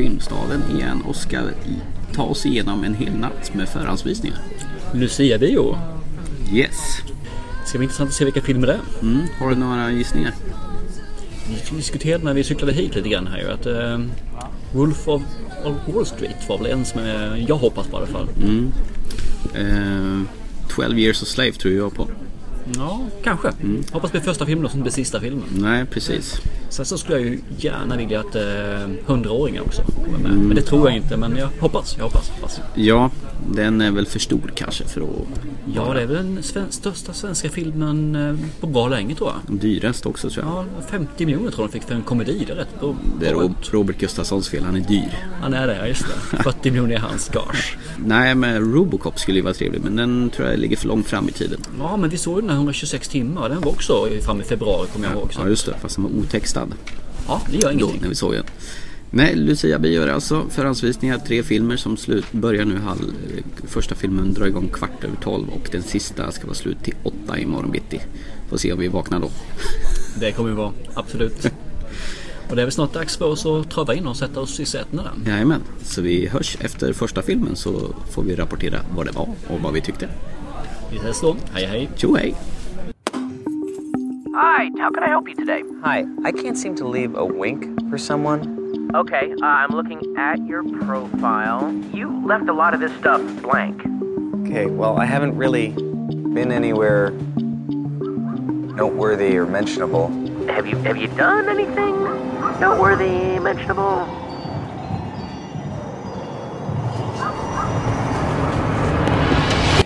Filmstaden igen och ska ta oss igenom en hel natt med förhandsvisningar. Lucia-bio. Yes. Ska bli intressant att se vilka filmer det är. Mm. Har du några gissningar? Vi diskuterade när vi cyklade hit lite grann här ju att eh, Wolf of, of Wall Street var väl en som jag hoppas på i alla fall. Mm. Eh, 12 years a slave tror jag på. Ja, kanske. Mm. Hoppas det blir första filmen och som blir sista filmen. Nej, precis. Sen så skulle jag ju gärna vilja att eh, 100-åringar också kommer med. Mm. Men det tror jag inte. Men jag hoppas, jag hoppas. hoppas. Ja, den är väl för stor kanske för att... Ja, det är väl den sven största svenska filmen eh, på bra länge tror jag. Dyrast också tror jag. Ja, 50 miljoner tror jag de fick för en komedi. Det är rätt bra. Det är Rob Robert Gustafssons fel, han är dyr. Han är det, ja just det. 40 miljoner är hans gage. Nej, men Robocop skulle ju vara trevlig men den tror jag ligger för långt fram i tiden. Ja, men vi såg ju den här 126 timmar. Den var också fram i februari kommer jag ihåg. Så. Ja, just det. Fast den var otextad. Ja, det gör Då, ingenting. när vi såg den. Nej, Lucia Bio är alltså förhandsvisningar. Tre filmer som slut, börjar nu halv... Första filmen drar igång kvart över tolv och den sista ska vara slut till åtta imorgon bitti. Får se om vi vaknar då. Det kommer vi vara, absolut. Och det är väl snart dags för oss att trava in och sätta oss i sätena där. Jajamän, så vi hörs efter första filmen så får vi rapportera vad det var och vad vi tyckte. Vi ses då. Hej hej. Tjo hej! Hi, how can I help you today? Hi, I can't seem to leave a wink for someone. Okay, uh, I'm looking at your profile. You left a lot of this stuff blank. Okay, well, I haven't really been anywhere noteworthy or mentionable. Have you have you done anything noteworthy, mentionable?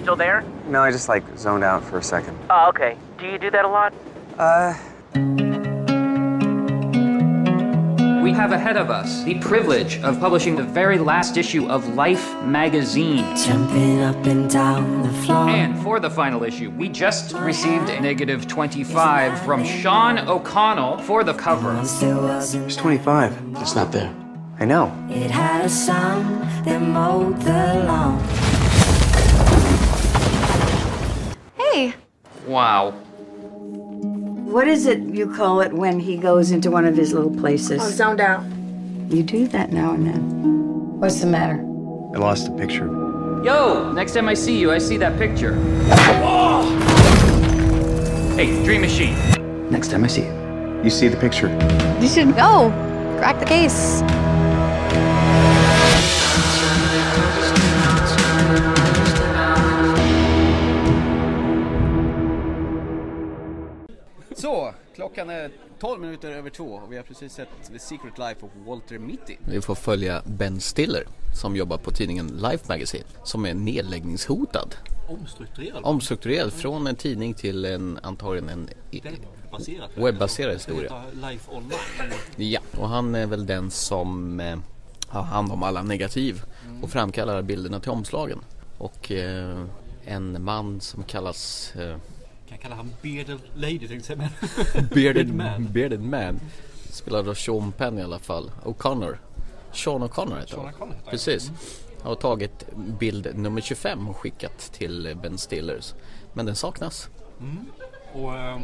Still there? No, I just like zoned out for a second. Oh, okay. Do you do that a lot? Uh, We have ahead of us the privilege of publishing the very last issue of Life magazine. Jumping up and down the floor. And for the final issue, we just received a negative 25 from Sean O'Connell for the cover. Once there wasn't, it's 25. It's not there. I know. it had a son that mowed the lawn. Hey, Wow. What is it you call it when he goes into one of his little places? oh, zoned out. You do that now and then. What's the matter? I lost a picture. Yo, next time I see you, I see that picture. Hey, Dream Machine. Next time I see you. You see the picture. You should go. Crack the case. Så, klockan är 12 minuter över två och vi har precis sett The Secret Life of Walter Mitty. Vi får följa Ben Stiller som jobbar på tidningen Life Magazine som är nedläggningshotad. Omstrukturerad. Omstrukturerad från en tidning till en antagligen en i- Webbaserad. webbaserad historia. Life online. Ja, och han är väl den som eh, har hand om alla negativ och framkallar bilderna till omslagen. Och eh, en man som kallas eh, jag kalla han Bearded Lady tänkte jag säga. Bearded, Man. Bearded Man. Spelad av Sean Penn i alla fall. O'Connor. Sean O'Connor heter Sean han. Precis. Har tagit bild nummer 25 och skickat till Ben Stillers. Men den saknas. Och ehm,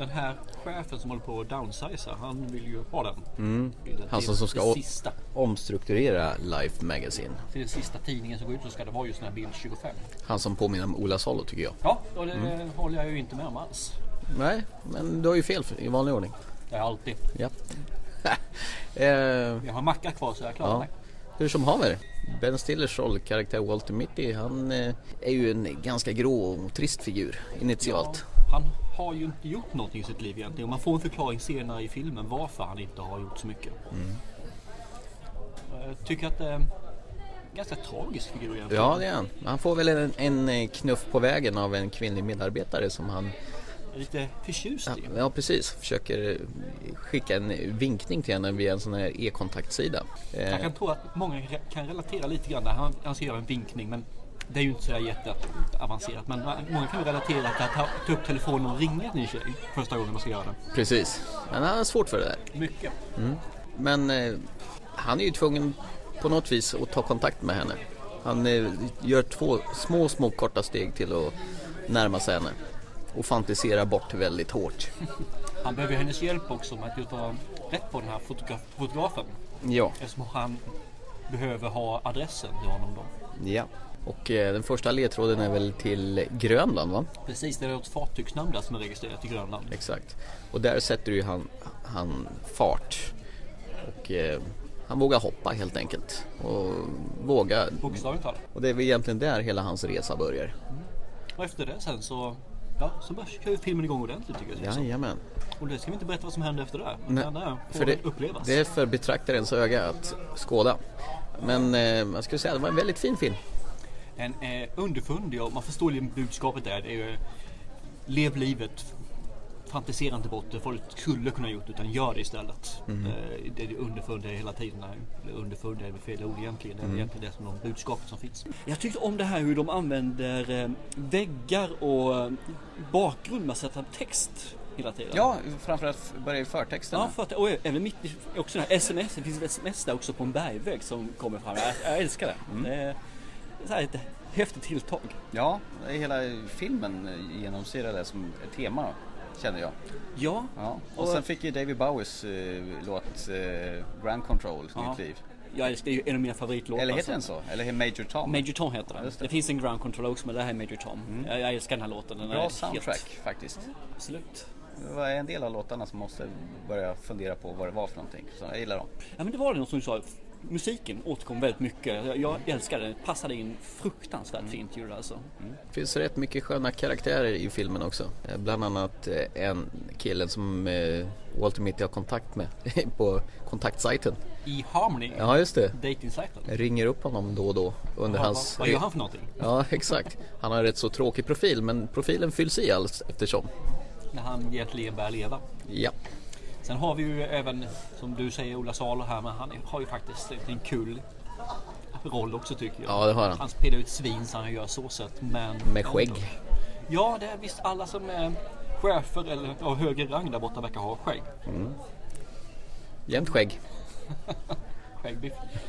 den här chefen som håller på att downsiza, han vill ju ha den. bilden Mm. Han till som, ska sista. omstrukturera Life Magazine. Till den sista tidningen som går ut så ska det vara just den här bild 25. Han som påminner om Ola Salo tycker jag. Ja, och det Mm. håller jag ju inte med om alls. Nej, men du har ju fel i vanlig ordning. Det är alltid. Ja. eh, Jag har macka kvar så jag klarar ja. mig. Hur som haver. Ben Stillers rollkaraktär Walter Mitty han eh, är ju en ganska grå och trist figur initialt. Han har ju inte gjort någonting i sitt liv egentligen. Och man får en förklaring senare i filmen varför han inte har gjort så mycket. Mm. Jag tycker att det är en ganska tragisk figur egentligen. Ja det är han. Han får väl en, en eh, knuff på vägen av en kvinnlig medarbetare som han är lite förtjust ja, i. ja precis försöker eh, skicka en vinkning till henne via en sån här e-kontaktsida. Eh, Jag kan tro att många kan relatera lite grann där. Han, han ser en vinkning men det är ju inte så jätteavancerat. Men många kan ju relatera till att ta, ta upp telefonen och ringa till en tjej första gången man ska göra det. Precis. Men han har svårt för det där. Mycket. Men eh, han är ju tvungen på något vis att ta kontakt med henne. Han eh, gör två små, små korta steg till att närma sig henne. Och fantiserar bort väldigt hårt. Han behöver hennes hjälp också med att vara rätt på den här fotograf- fotografen. Ja. Eftersom han behöver ha adressen till honom då. ja. Och eh, den första ledtråden är väl till Grönland va? Precis, det är ett fartygsnamn där som är registrerat i Grönland. Exakt. Och där sätter ju han, han fart. Och eh, han vågar hoppa helt enkelt. Och våga. Bokstavligt talat. Och det är väl egentligen där hela hans resa börjar. Och efter det sen så, ja, så kör ju filmen igång ordentligt tycker jag. Jajamän. Och det ska vi inte berätta vad som händer efter det. Nej, utan det får för det, upplevas. det är för betraktarens öga att skåda. Men eh, jag skulle säga att det var en väldigt fin film. En eh, underfundig och man förstår ju budskapet där. Det är ju lev livet. Fantisera inte bort det folk skulle kunna gjort utan gör det istället. Mm. Eh, det är underfundiga hela tiden. Eller Underfundiga är fel ord egentligen. Det är Mm. egentligen det som de budskapet som finns. Jag tyckte om det här hur de använder eh, väggar och eh, bakgrund med att sätta text hela tiden. Ja, framförallt börjar i förtexten. Ja, för och även mitt också den här sms, det finns ett sms där också på en bergvägg som kommer fram. Jag, jag älskar det. Mm. Det så här ett häftigt tilltag. Ja, hela filmen genomsyrar det som ett tema känner jag. Ja, Ja. Och sen fick ju David Bowies eh, låt eh, Ground Control Ja. nytt liv. jag älskar, ju en av mina favoritlåtar. Eller heter den så? Eller Major Tom? Major Tom heter den. Just Det. det. Mm. finns en Ground Control också men det här är Major Tom. Jag, jag älskar den här låten. Den är Bra soundtrack faktiskt. Absolut. Det var en del av låtarna som måste börja fundera på vad det var för någonting. Så jag gillar dem. Ja men det var det något som du sa. Musiken återkom väldigt mycket. Jag, jag älskar den. Passade in fruktansvärt Mm. fint gjorde alltså. Det finns rätt mycket sköna karaktärer i filmen också. Eh, Bland annat eh, en killen som eh, Walter Mitty har kontakt med på kontaktsajten. I Harmony, Ja, just det. datingsajten. Ringer upp honom då och då under Vad- hans... vad, gör han för någonting? Ja, exakt. Han har en rätt så tråkig profil men profilen fylls i allt eftersom. När han egentligen börjar leva. Ja. Sen har vi ju även, som du säger, Ola Salo här, men han har ju faktiskt en kul roll också tycker jag. Ja, det har han. Han spelar ju ett svin så han gör så sett, men... Med skägg. Ja, det är visst alla som är chefer eller av högre rang där borta verkar ha skägg. Jämnt skägg. Skäggbiff.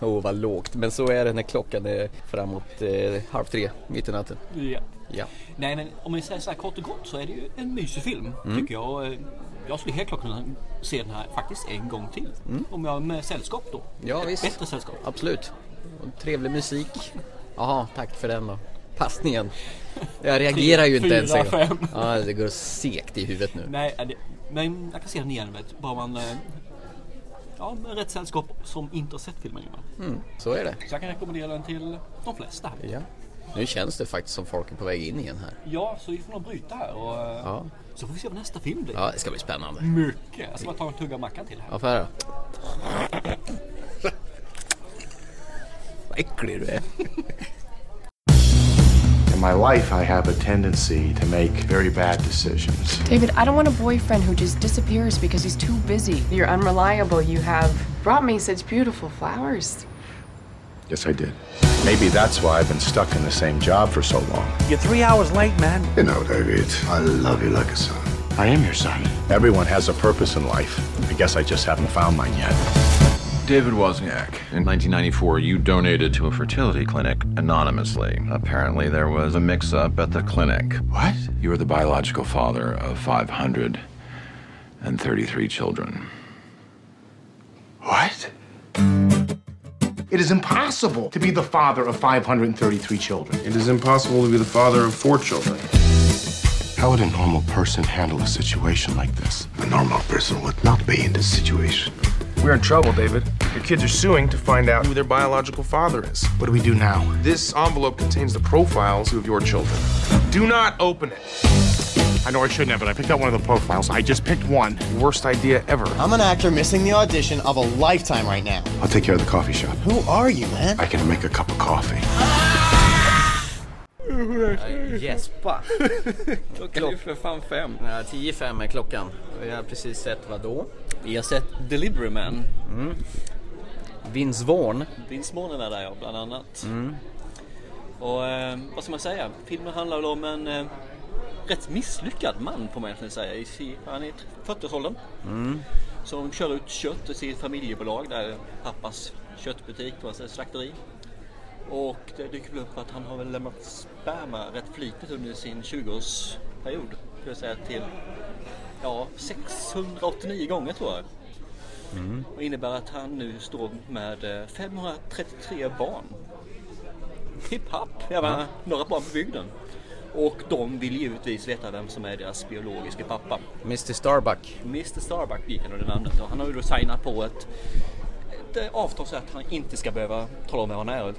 Åh oh, vad lågt. Men så är det när klockan är framåt eh, halv tre mitt i natten. Ja. Ja. Nej, men om vi säger så här kort och gott så är det ju en mysig film Mm. tycker jag. Eh, Jag skulle helt klart kunna se den här faktiskt en gång till. Om jag med sällskap då. Mm. Ja, Ett visst. Bättre sällskap. Absolut. Och trevlig musik. Jaha, tack för den då. Passningen. Jag reagerar ju inte Fyra, ens en gång. fem. Ja, det går segt i huvudet nu. Nej, är det, men jag kan se den igen. Vet, bara man... eh, Ja, med rätt sällskap som inte har sett filmen innan. Mm, så är det. Så jag kan rekommendera den till de flesta. Ja. Nu känns det faktiskt som folk är på väg in igen här. Ja, så vi får nog bryta här och eh, Ja, så får vi se vad nästa film blir. ja det ska bli spännande. Mycket! Jag ska bara ta en tugga av mackan till här. Ja, får jag? Vad äcklig du är. In my life, I have a tendency to make very bad decisions. David, I don't want a boyfriend who just disappears because he's too busy. You're unreliable. You have brought me such beautiful flowers. Yes, I did. Maybe that's why I've been stuck in the same job for so long. You're three hours late, man. You know, David, I love you like a son. I am your son. Everyone has a purpose in life. I guess I just haven't found mine yet. David Wozniak, in 1994, you donated to a fertility clinic anonymously. Apparently, there was a mix up at the clinic. What? You are the biological father of 533 children. What? It is impossible to be the father of 533 children. It is impossible to be the father of four children. How would a normal person handle a situation like this? A normal person would not be in this situation. We're in trouble, David. Your kids are suing to find out who their biological father is. What do we do now? This envelope contains the profiles of your children. Do not open it. I know I shouldn't have, but I picked out one of the profiles. I just picked one. Worst idea ever. I'm an actor missing the audition of a lifetime right now. I'll take care of the coffee shop. Who are you, man? I can make a cup of coffee. Gäspa. Klockan är för fan fem. Ja, tio fem är klockan. Jag har precis sett vad då? Vi har sett Delivery Man. Mm. Vince Vaughn. Vince Vaughn är där ja, bland annat. Mm. Och eh, vad ska man säga? Filmen handlar väl om en eh, rätt misslyckad man får man egentligen säga. Han är i 40-årsåldern. Mm. Som kör ut kött i sitt familjebolag där pappas köttbutik alltså slakteri. Och det dyker väl upp att han har väl lämnat sperma rätt flitigt under sin 20-årsperiod. Skulle jag säga till ja, 689 gånger tror jag. Mm. Och innebär att han nu står med eh, 533 barn. Hipp happ, jag menar, några barn på bygden. Och de vill givetvis veta vem som är deras biologiska pappa. Mr Starbuck. Mr Starbuck gick han under namnet och han har ju då signat på ett, ett eh, avtal så att han inte ska behöva tala om vem han är.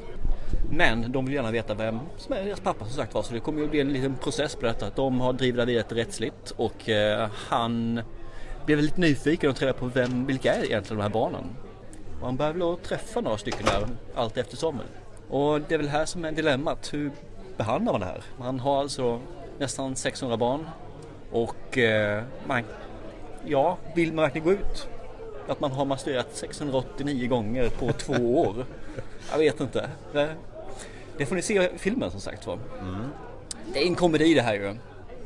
Men de vill gärna veta vem som är deras pappa som sagt var så det kommer ju bli en liten process på detta. De har drivit det vidare rättsligt och eh, han blev lite nyfiken och träffade på vem, vilka är egentligen de här barnen. Och han började väl träffa några stycken där allt eftersom. Och det är väl här som är dilemmat. Hur behandlar man det här? Man har alltså nästan 600 barn och eh, man, ja, vill man verkligen gå ut? Att man har masturberat 689 gånger på två år. Jag vet inte. Det, det får ni se i filmen som sagt var. Det är en komedi det här ju.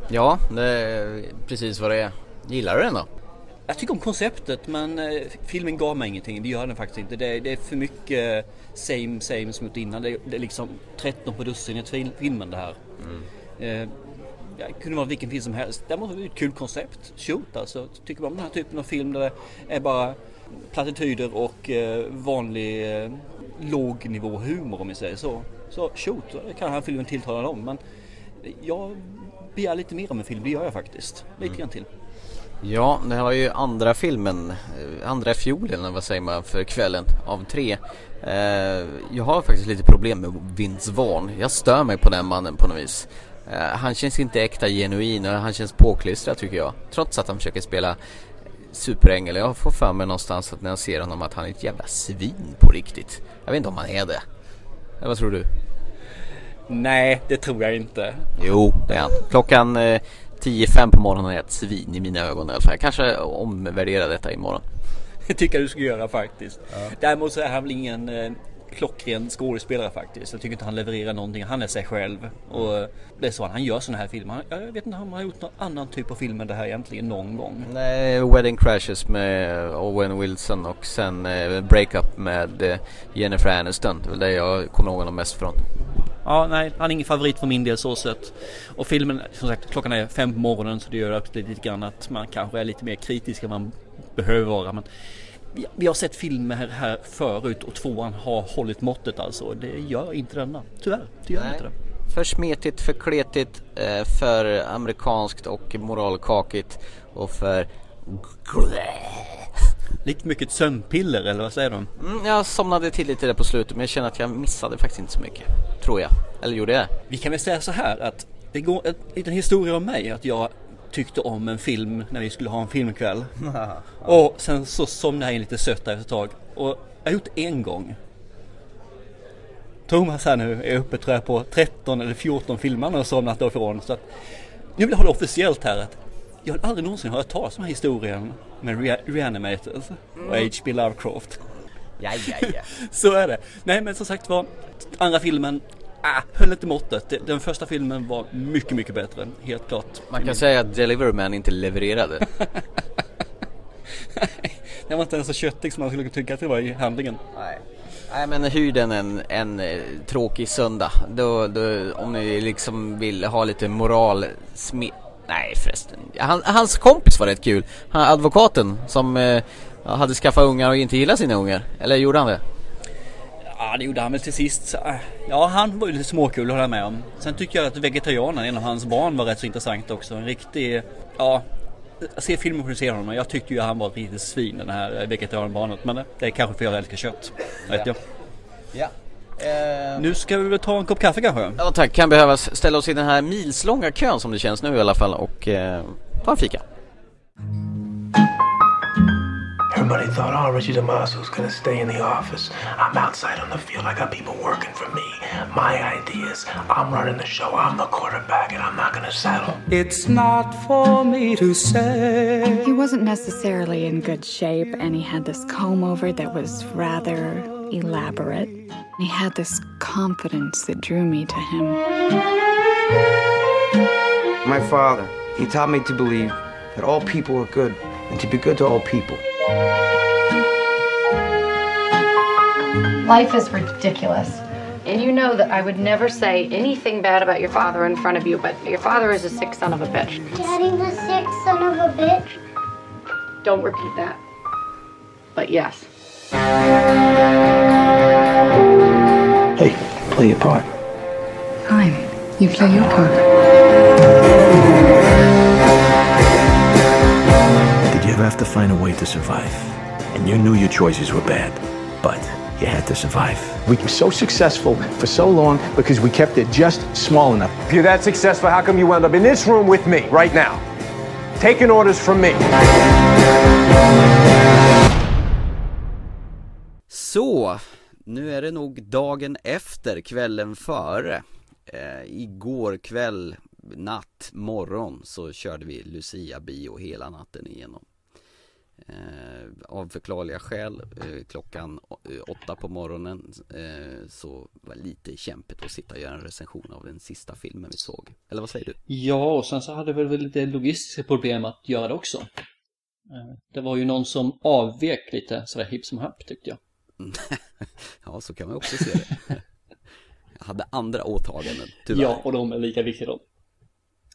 Ja, det är precis vad det är. Gillar du den då? Jag tycker om konceptet men eh, filmen gav mig ingenting. Det gör den faktiskt inte. Det, det är för mycket same same som gjort innan. Det, det är liksom 13 på dussinet fil- filmen det här. Eh, det kunde vara vilken film som helst. Det måste vara ett kul koncept. Shoot alltså. Tycker man om den här typen av film där det är bara plattityder och eh, vanlig eh, lågnivåhumor om vi säger så. Så shoot, det kan den här filmen tilltala om. Men jag begär lite mer om en film, det gör jag faktiskt. Lite grann till. Ja, det här var ju andra filmen, eh, andra fiolen vad säger man för kvällen av tre. Eh, jag har faktiskt lite problem med Vince Vaughn. Jag stör mig på den mannen på något vis. Eh, han känns inte äkta genuin och han känns påklistrad tycker jag. Trots att han försöker spela superängel. Jag får för mig någonstans att när jag ser honom att han är ett jävla svin på riktigt. Jag vet inte om han är det. Eller vad tror du? Nej, det tror jag inte. Jo, det är han. Klockan eh, 10-5 på morgonen är ett svin i mina ögon i alla fall. Jag kanske omvärderar detta imorgon. Det tycker jag du ska göra faktiskt. Däremot så är han väl ingen eh, klockren skådespelare faktiskt. Jag tycker inte han levererar någonting. Han är sig själv. Och eh, det är så han gör sådana här filmer. Jag vet inte om han har gjort någon annan typ av film än det här egentligen någon gång. Nej, Wedding Crashes med Owen Wilson och sen eh, Breakup med eh, Jennifer Aniston. Det är väl det jag kommer ihåg honom mest från. Ja, nej, han är ingen favorit för min del så sett. Och filmen, som sagt, klockan är fem på morgonen så det gör absolut lite grann att man kanske är lite mer kritisk än man behöver vara. Men vi- har sett filmer här, här förut och tvåan har hållit måttet alltså. Det gör inte denna. Tyvärr, det gör Nej. inte det. För smetigt, för kletigt, eh, för amerikanskt och moralkakigt och för... Lite mycket sömnpiller eller vad säger de? Mm, jag somnade till lite där på slutet men jag känner att jag missade faktiskt inte så mycket. Tror jag. Eller gjorde jag? Vi kan väl säga så här att det går en liten historia om mig att jag tyckte om en film när vi skulle ha en filmkväll. Och sen så somnade jag in lite sött där efter ett tag. Och jag har gjort det en gång. Thomas här nu är uppe tror jag på 13 eller 14 filmer han har somnat ifrån. Så att nu vill jag ha det officiellt här att jag har aldrig någonsin hört talas om den här historien med Rea- Reanimated och H.P. Lovecraft. Ja, ja, ja. Så är det. Nej men som sagt var, andra filmen ah, höll inte måttet. Det- Den första filmen var mycket, mycket bättre. Helt klart. Man kan säga att Deliverman inte levererade. Den var inte ens så köttig som man skulle tycka att det var i handlingen. Nej. Nej men hyr den en, en eh, tråkig söndag. Då, då, om ni liksom vill ha lite moral. Nej förresten. Han, hans kompis var rätt kul. Han, advokaten som eh, hade skaffat ungar och inte gillade sina ungar. Eller gjorde han det? Ja, det gjorde han väl till sist. Äh, Ja, han var ju lite småkul att hålla med om. Sen tycker jag att vegetarianen, en av hans barn, var rätt så intressant också. En riktig, ja, jag ser filmen och ser honom. Jag tyckte ju att han var ett riktigt svin, den här vegetarianbarnet. Men det är kanske för att jag älskar kött. Vet jag. Ja. Nu ska vi väl ta en kopp kaffe kanske? Ja tack, kan behövas ställa oss i den här milslånga kön som det känns nu i alla fall och eh, ta en fika. Everybody thought, oh, Richie DeMaso's gonna stay in the office. I'm outside on the field. I got people working for me. My ideas. I'm running the show. I'm the quarterback, and I'm not gonna settle. It's not for me to say. He wasn't necessarily in good shape, and he had this comb over that was rather elaborate. He had this confidence that drew me to him. My father, he taught me to believe that all people are good and to be good to all people. Life is ridiculous. And you know that I would never say anything bad about your father in front of you, but your father is a sick son of a bitch. Daddy's a sick son of a bitch. Don't repeat that. But yes. Hey, play your part. Fine. You play your part. Did you ever have to find a way to survive? And you knew your choices were bad, but you had to survive. We were so successful for so long because we kept it just small enough. If you're that successful, how come you wound up in this room with me right now? Taking orders from me. Så, nu är det nog dagen efter, kvällen före. Eh, igår kväll, natt, morgon så körde vi Lucia bio hela natten igenom. Eh, av förklarliga skäl, eh, klockan eh, åtta på morgonen eh, så var det lite kämpigt att sitta och göra en recension av den sista filmen vi såg. Eller vad säger du? Ja, och sen så hade vi väl lite logistiska problem att göra det också. Eh, det var ju någon som avvek lite sådär hipp som happ tyckte jag. ja, så kan man också se det. Jag hade andra åtaganden, tyvärr. Ja, och de är lika viktiga de.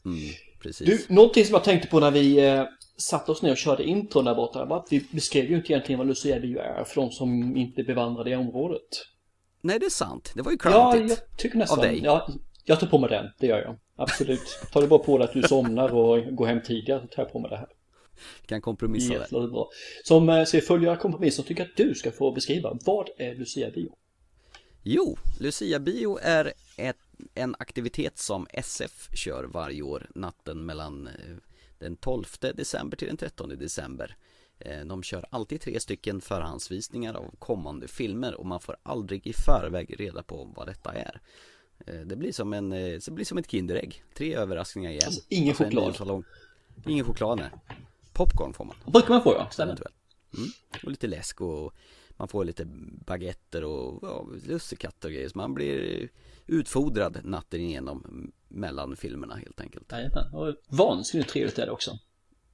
Mm, precis. Du, någonting som jag tänkte på när vi eh, satte oss ner och körde intron där borta var att vi beskrev ju inte egentligen vad Lucia Bio är för de som inte är bevandrade i området. Nej, det är sant. Det var ju Ja, klantigt. jag tycker nästan. Av dig. Ja, jag tar på mig den, det gör jag. Absolut. Tar du bara på dig att du somnar och går hem tidigare så tar jag på mig det här. Kan kompromissa där. Jättebra. bra. Som eh, ser följer kompromissen tycker jag att du ska få beskriva. Vad är Lucia Bio? Jo, Lucia Bio är ett, en aktivitet som SF kör varje år natten mellan eh, den 12 december till den 13 december. Eh, De kör alltid tre stycken förhandsvisningar av kommande filmer och man får aldrig i förväg reda på vad detta är. Det blir som, en, det blir som ett Kinderägg. Tre överraskningar igen. Alltså, ingen choklad. Ingen choklad, nej. Popcorn får man. Brukar man få ja, stämmer. Mm. Och lite läsk och man får lite baguetter och ja, lussekatter och grejer. Så man blir utfodrad natten igenom mellan filmerna helt enkelt. Jajamän, och vansinnigt trevligt är det också.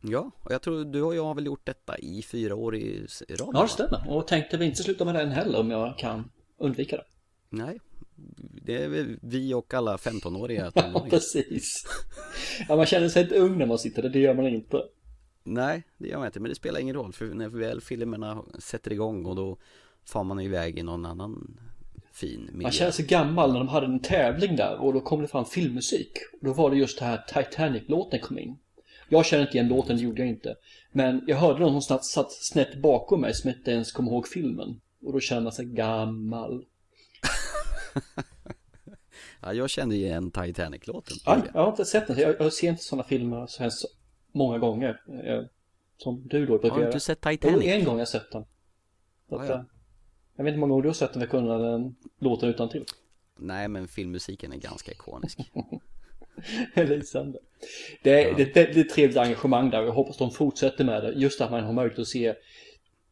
Ja, och jag tror du och jag har väl gjort detta i fyra år i rad? Ja, det stämmer. Och tänkte vi inte sluta med den heller om jag kan undvika det. Nej, det är vi och alla 15-åriga Ja, precis. Ja, man känner sig inte ung när man sitter där, det gör man inte. Nej, det gör man inte, men det spelar ingen roll för när väl filmerna sätter igång och då far man iväg i någon annan fin miljö. Man känner sig gammal när de hade en tävling där och då kom det fram filmmusik. Och då var det just det här Titanic-låten kom in. Jag känner inte igen låten, det gjorde jag inte. Men jag hörde någon som satt, snett bakom mig som inte ens kom ihåg filmen. Och då känner man sig gammal. Ja, jag kände igen Titanic-låten. Ja, jag har inte sett den, jag, jag ser inte sådana filmer så så många gånger. eh, Som du då brukar Har du inte sett Titanic? Jo, en gång har jag sett den. Så att, Ja, ja. eh, Jag vet inte hur många gånger du har sett den för kunna den låten utan till. Nej, men filmmusiken är ganska ikonisk. Lysande. Det är, det är ett väldigt trevligt engagemang där och jag hoppas de fortsätter med det. Just att man har möjlighet att se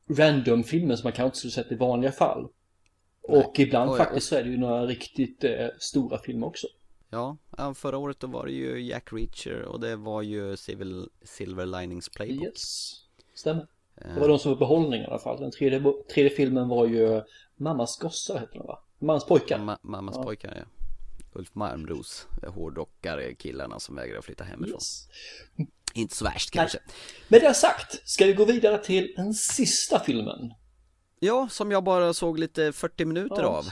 random-filmer som man kanske inte skulle sett i vanliga fall. Och ibland Och- faktiskt så är det ju några riktigt eh, stora filmer också. Ja, förra året då var det ju Jack Reacher och det var ju Civil, Silver Linings Playbook. Yes, stämmer. Eh, Det var de som var behållning i alla fall. Den tredje, tredje filmen var ju Mammas gossar hette den va? Mammas pojkar. Ma- mammas Ja. pojkar, ja. Ulf Malmros hårdrockare killarna som vägrar att flytta hemifrån. Yes. Inte så värst kanske. Med det sagt, ska vi gå vidare till den sista filmen. Ja, som jag bara såg lite 40 minuter Ja, av.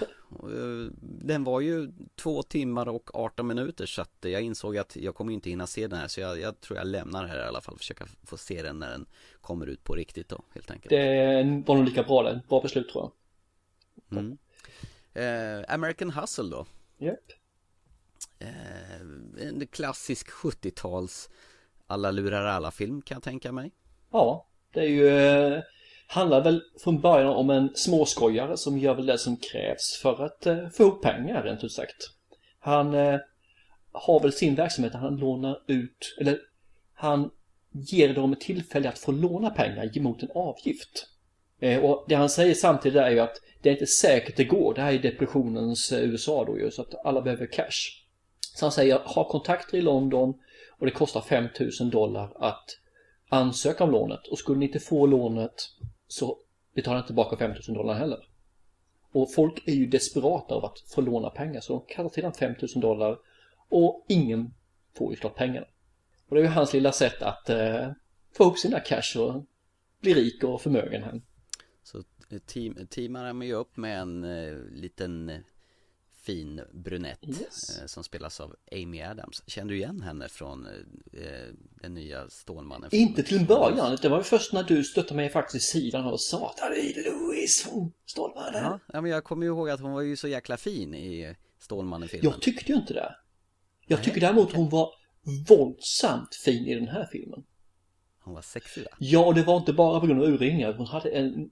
eh, Den var ju två timmar och 18 minuter så att jag insåg att jag kommer inte hinna se den här så jag, jag tror jag lämnar här i alla fall. Försöka få se den när den kommer ut på riktigt då helt enkelt. Det var nog lika bra det. Bra beslut tror jag. Mm. Eh, American Hustle då. Japp. Eh, en klassisk 70-tals alla lurar alla film kan jag tänka mig. Ja, det är ju, eh, handlar väl från början om en småskojare som gör väl det som krävs för att eh, få ihop pengar rent ut sagt. Han eh, har väl sin verksamhet där han lånar ut, eller han ger dem ett tillfälle att få låna pengar mot en avgift. Eh, och det han säger samtidigt är ju att det är inte säkert det går. Det här är depressionens USA då ju, så att alla behöver cash. Så han säger, ha kontakter i London och det kostar 5000 dollar att ansöka om lånet och skulle ni inte få lånet så betalar han inte tillbaka 5000 dollar heller. Och folk är ju desperata av att få låna pengar så de kallar till honom 5000 dollar och ingen får ju klart pengarna. Och det är ju hans lilla sätt att eh, få ihop sina cash och bli rik och förmögen här. Så eh, team, teamar han ju upp med en eh, liten eh, fin brunett Yes. eh, som spelas av Amy Adams. Kände du igen henne från eh, den nya Stålmannen? Inte till en början, det var ju först när du stötte mig faktiskt i sidan och sa att det är Louis från Stålmannen. Ja, men jag kommer ju ihåg att hon var ju så jäkla fin i Stålmannen-filmen. Jag tyckte ju inte det. Jag tycker däremot hon var våldsamt fin i den här filmen. Hon var sexig va? Ja, och det var inte bara på grund av urringningar. Hon hade en,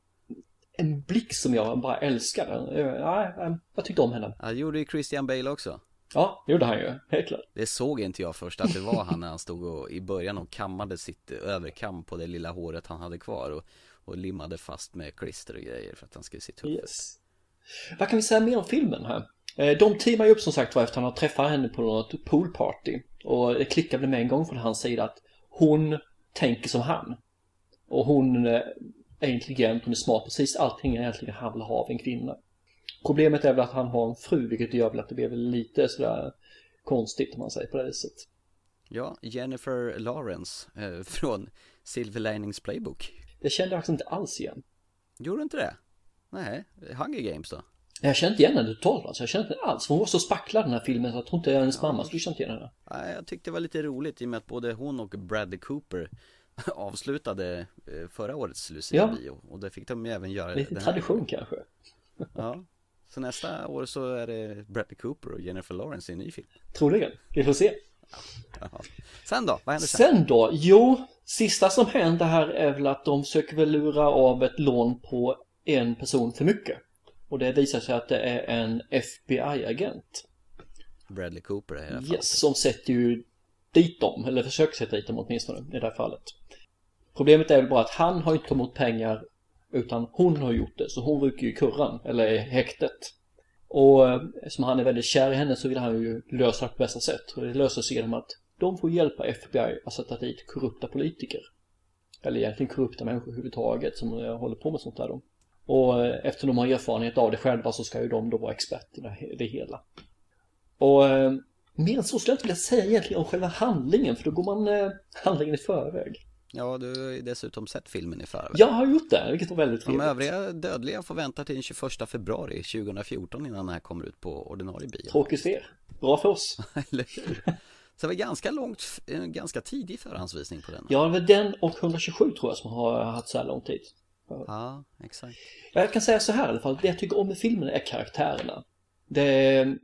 en blick som jag bara älskade. Eh, Ja, jag, jag tyckte om henne. Ja, det gjorde ju Christian Bale också. Ja, det gjorde han ju. Helt klart. Det såg inte jag först att det var han när han stod och, i början och kammade sitt överkam på det lilla håret han hade kvar och, och limmade fast med klister och grejer för att han skulle se tuff. Yes. Vad kan vi säga mer om filmen här? Eh, De teamar ju upp som sagt var efter att han har träffat henne på något poolparty. Och det klickade med en gång från hans sida att hon tänker som han. Och hon eh, är intelligent, hon är smart, precis allting egentligen han vill ha av en kvinna. Problemet är väl att han har en fru, vilket gör väl att det blir väl lite sådär konstigt om man säger på det viset. Ja, Jennifer Lawrence eh, från Silver Linings Playbook. Det kände jag faktiskt inte alls igen. Gjorde du inte det? Nej, Hunger Games då? Jag kände inte igen henne totalt alltså. Jag kände inte alls. Hon var så spacklad den här filmen så jag tror inte hennes mamma skulle känt igen henne. Nej, jag tyckte det var lite roligt i och med att både hon och Bradley Cooper avslutade eh, förra årets Lucia-bio. Och det fick de ju även göra Lite den tradition kanske. Ja. Så nästa år så är det Bradley Cooper och Jennifer Lawrence i en ny film. Troligen. Vi får se. Jaha. Sen då? Vad händer sen? Sen då? Jo, sista som händer här är väl att de försöker väl lura av ett lån på en person för mycket. Och det visar sig att det är en FBI-agent. Bradley Cooper i det här fallet. Yes, som sätter ju dit dem, eller försöker sätta dit dem åtminstone i det här fallet. Problemet är väl bara att han har inte tagit emot pengar utan hon har gjort det, så hon ryker ju i kurran, eller i häktet. Och eh, eftersom han är väldigt kär i henne så vill han ju lösa det på bästa sätt. Och det löser sig genom att de får hjälpa FBI att sätta dit korrupta politiker. Eller egentligen korrupta människor överhuvudtaget som håller på med sånt där då. Och eh, eftersom de har erfarenhet av det själva så ska ju de då vara experter i det- hela. Och eh, mer än så skulle jag inte vilja säga egentligen om själva handlingen för då går man handlingen i förväg. Ja, du har ju dessutom sett filmen i förväg. Jag har gjort det, vilket var väldigt De trevligt. övriga dödliga får vänta till den 21 februari 2014 innan den här kommer ut på ordinarie bio. Tråkigt för er. Bra för oss. Eller hur? Så det var ganska långt, en ganska tidig förhandsvisning på den. Ja, det var den och 127 tror jag som har haft så här lång tid. Ja, exakt. Jag kan säga så här i alla fall, det jag tycker om med filmen är karaktärerna. Det är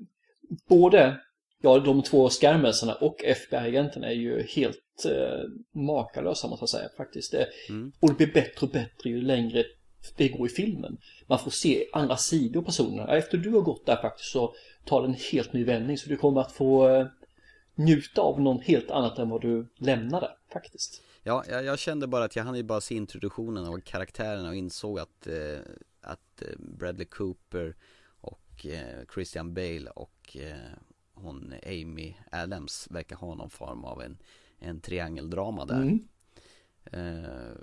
både, ja de två skärmesarna och FBI-agenten är ju helt eh, makalösa måste jag säga faktiskt. Det, Och det blir bättre och bättre ju längre det går i filmen. Man får se andra sidor personerna. Efter du har gått där faktiskt så tar det en helt ny vändning så du kommer att få eh, njuta av något helt annat än vad du lämnade faktiskt. Ja, jag, jag kände bara att jag hann ju bara se introduktionen av karaktärerna och insåg att, eh, att eh, Bradley Cooper och eh, Christian Bale och eh, hon Amy Adams verkar ha någon form av en, en triangeldrama där. Mm. Eh,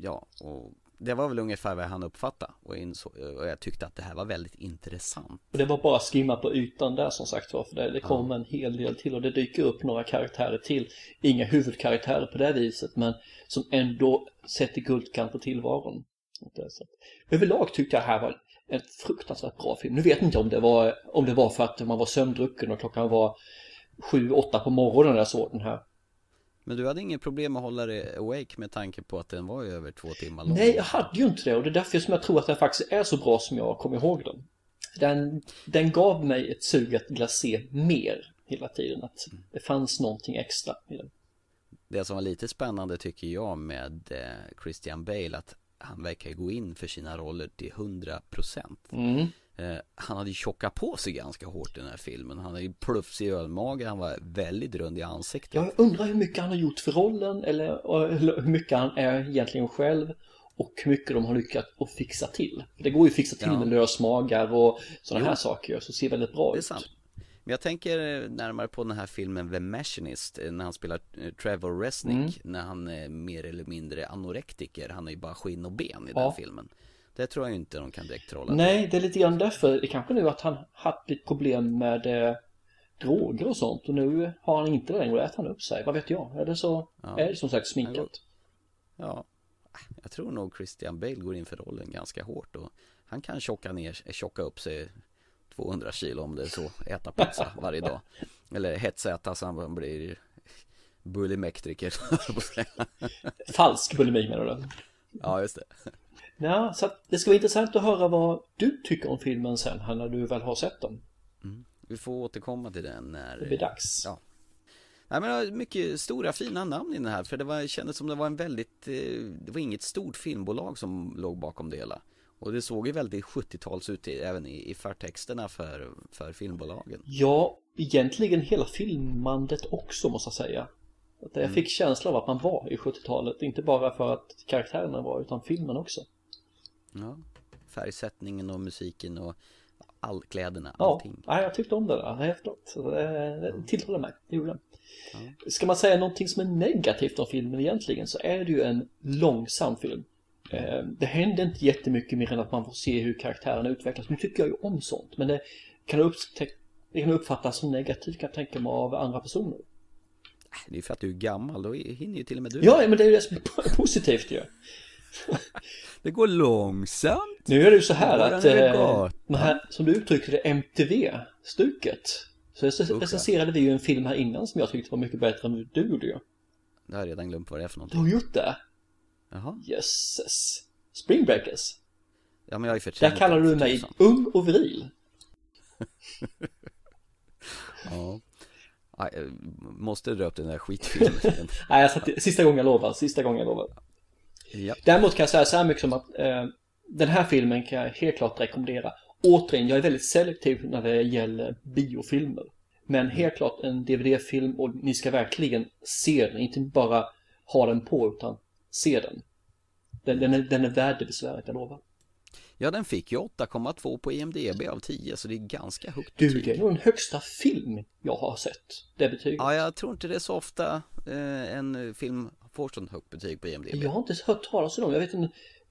ja, och det var väl ungefär vad jag hann uppfatta och, insåg, och jag tyckte att det här var väldigt intressant. Och det var bara skimma på ytan där som sagt var, för det, det kom en hel del till och det dyker upp några karaktärer till. Inga huvudkaraktärer på det viset, men som ändå sätter guldkant på tillvaron. Överlag tyckte jag här var en fruktansvärt bra film. Nu vet jag inte om det var, om det var för att man var sömndrucken och klockan var sju, åtta på morgonen när jag såg den här. Men du hade ingen problem att hålla dig awake med tanke på att den var över två timmar lång? Nej, jag hade ju inte det och det är därför som jag tror att den faktiskt är så bra som jag kommer ihåg den. Den, den gav mig ett sug att vilja se mer hela tiden, att det fanns någonting extra i den. Det som var lite spännande tycker jag med eh, Christian Bale att han verkar gå in för sina roller till 100% Mm. eh, Han hade tjockat på sig ganska hårt i den här filmen Han hade plufsig ölmage, han var väldigt rund i ansiktet Jag undrar hur mycket han har gjort för rollen eller, eller hur mycket han är egentligen själv och hur mycket de har lyckats att fixa till. Det går ju att fixa till Ja. med lösmagar och sådana Jo. här saker så ser väldigt bra ut. sant Men jag tänker närmare på den här filmen The Machinist eh, När han spelar eh, Trevor Resnick Mm. När han är mer eller mindre anorektiker Han är ju bara skinn och ben i Ja. den filmen Det tror jag inte de kan direkt trolla. Nej, det är lite grann därför. Det kanske nu att han haft lite problem med eh, droger och sånt och nu har han inte det längre och äter han upp sig. Vad vet jag? Är det så? Ja. Är det som sagt sminkat? Ja, jag tror nog Christian Bale går in för rollen ganska hårt och han kan tjocka ner, tjocka upp sig 200 kilo om det är så, äta pizza varje dag. Eller hetsäta så han blir bulimektriker. Falsk bulimi menar du? Ja, just det. Ja, så det ska vara intressant att höra vad du tycker om filmen sen, när du väl har sett den. Mm. Vi får återkomma till den när Det blir dags. Ja. Nej men mycket stora fina namn i den här för det var, kändes som det var en väldigt eh, Det var inget stort filmbolag som låg bakom det hela Och det såg ju väldigt 70-tals ut i, även i, i förtexterna för, för filmbolagen Ja, egentligen hela filmandet också måste jag säga. Att jag Mm. fick känsla av att man var i 70-talet, inte bara för att karaktärerna var utan filmen också. Ja Färgsättningen och musiken och all, kläderna, Ja, allting nej, jag tyckte om det där, häftigt. Det, tilltalade mig, det gjorde det. Ska man säga någonting som är negativt om filmen egentligen så är det ju en långsam film. Eh, Det händer inte jättemycket mer än att man får se hur karaktärerna utvecklas. Nu tycker jag ju om sånt, men det kan, det kan uppfattas som negativt kan jag tänka mig av andra personer. Det är för att du är gammal, då hinner ju till och med du Ja, men det är ju det som är positivt ju. Det går långsamt Nu är det ju så här att eh, här, som du uttryckte det, MTV-stuket. Så rec- recenserade vi ju en film här innan som jag tyckte var mycket bättre än du gjorde ju. Det har jag redan glömt vad det är för Du någonting har gjort det? Jaha Jösses. Spring Breakers. Ja men jag förträngt Där kallar du mig tusan. ung och viril. Ja jag Måste dra upp den där skitfilmen Nej, jag satt, sista gången jag lovar. Sista gången jag lovar. Ja. Däremot kan jag säga så här mycket som att eh, den här filmen kan jag helt klart rekommendera. Återigen, jag är väldigt selektiv när det gäller biofilmer. Men helt klart en DVD-film och ni ska verkligen se den, inte bara ha den på utan se den. Den, den, är, den är värd det besväret, jag lovar. Ja den fick ju 8,2 på IMDB av 10 så det är ganska högt Du, betyg. det är nog den högsta film jag har sett. Det betyget. Ja jag tror inte det är så ofta eh, en film får sånt högt betyg på IMDB. Jag har inte hört talas om dem. Jag vet en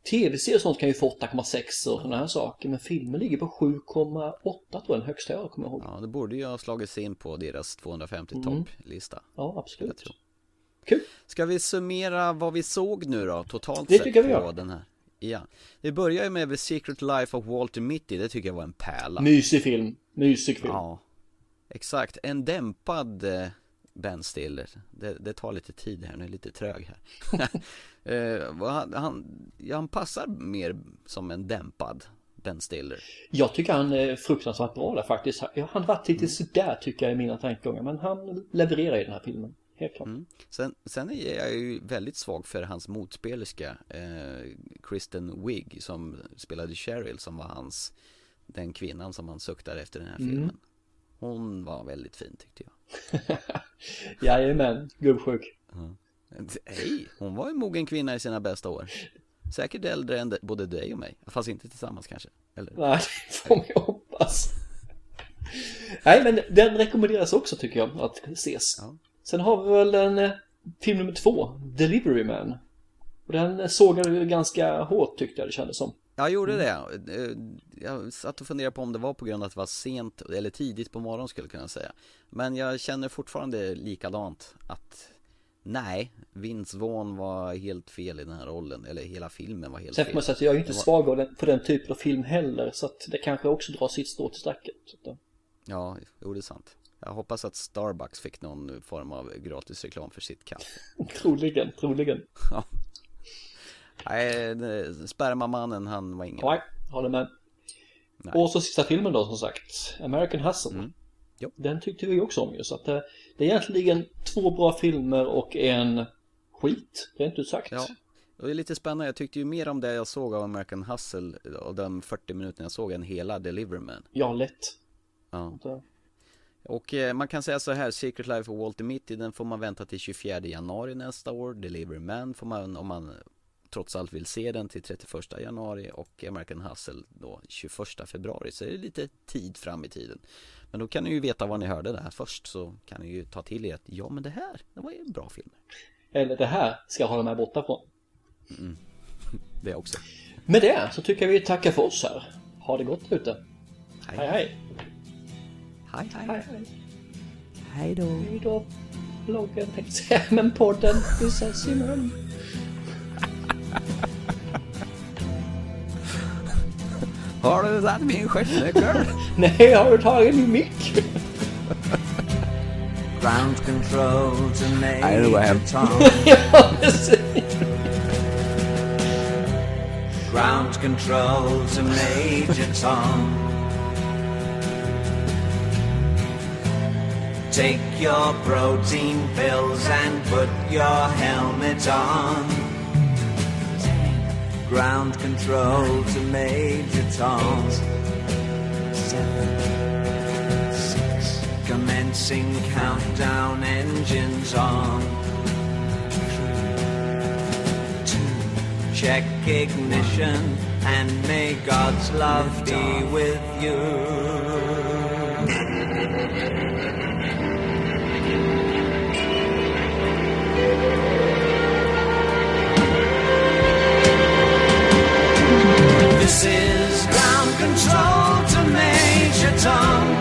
tv-serie och sånt kan ju få 8,6 och sådana här saker. Men filmen ligger på 7,8 tror jag den högsta jag kommer ihåg. Ja det borde ju ha slagits in på deras 250 Mm. topplista. Ja, absolut. Kul. Ska vi summera vad vi såg nu då totalt Det sett tycker jag vi på gör. den här? Ja. Det börjar ju med The Secret Life of Walter Mitty, det tycker jag var en pärla. Mysig film. Mysig film. Ja. Exakt, en dämpad eh, Ben Stiller. Det, det tar lite tid här, nu är jag lite trög här. vad han, han, han passar mer som en dämpad Ben Stiller. Jag tycker han är fruktansvärt bra där faktiskt. Han har varit Mm. lite sådär tycker jag i mina tankegångar. Men han levererar i den här filmen. Helt klart. Mm. Sen, sen är jag ju väldigt svag för hans motspelerska eh, Kristen Wiig som spelade Cheryl som var hans Den kvinnan som han suktade efter den här Mm. filmen Hon var väldigt fin tyckte jag Jajamän, gubbsjuk. Ja. Nej, hon var en mogen kvinna i sina bästa år Säkert äldre än de- både dig och mig Fast inte tillsammans kanske Eller? Nej, det får man ju hoppas. Nej, men den rekommenderas också tycker jag att ses. Sen har vi väl en eh, film nummer två, Delivery Man. Och den sågade ju ganska hårt tyckte jag det kändes som. Jag gjorde det. Eh, Jag satt och funderade på om det var på grund av att det var sent eller tidigt på morgonen skulle jag kunna säga. Men jag känner fortfarande likadant att nej, Vince Vaughn var helt fel i den här rollen. Eller hela filmen var helt Sen fel. får man säga att jag är inte svag för den typen av film heller. Så att det kanske också drar sitt strå till stacket. Eh, Ja, jo det är sant. Jag hoppas att Starbucks fick någon form av gratis reklam för sitt kaffe. Troligen, troligen. Ja. Nej, spermamannen han var ingen. Nej, håller med. Och så sista filmen då som sagt, American Hustle. Mm. Den tyckte vi också om ju. Så att det, det är egentligen två bra filmer och en skit, rent ut sagt. Ja. Och det är lite spännande, jag tyckte ju mer om det jag såg av American Hustle och de 40 minuterna jag såg än hela Deliverman. Ja, lätt. Ja. Och eh, man kan säga så här, Secret Life of Walter Mitty, den får man vänta till 24 januari nästa år. Deliverman får man, om man trots allt vill se den, till 31 januari och American Hustle då 21 februari. Så det är lite tid fram i tiden. Men då kan ni ju veta vad ni hörde där först så kan ni ju ta till er att ja men det här, det var ju en bra film. Eller det här ska jag hålla mig borta från. Mm. Det också. Med det så tycker jag vi tackar för oss här. Ha det gott ute. Hej hej. Hej hej. hej, hej. Hej då. Hej då. Bloggen tänkte jag säga, men podden. Vi ses imorgon. Har du tagit min stjärtnyckel? Nej, har du tagit min mick? Ground control to Nej, det går hem. Major Tom. ja, precis. Ground control to Major Tom. Take your protein pills and put your helmet on. Ground control to Major Tom. Seven, six. Commencing countdown engines on. Check ignition and may God's love be with you. This is ground control to Major Tom.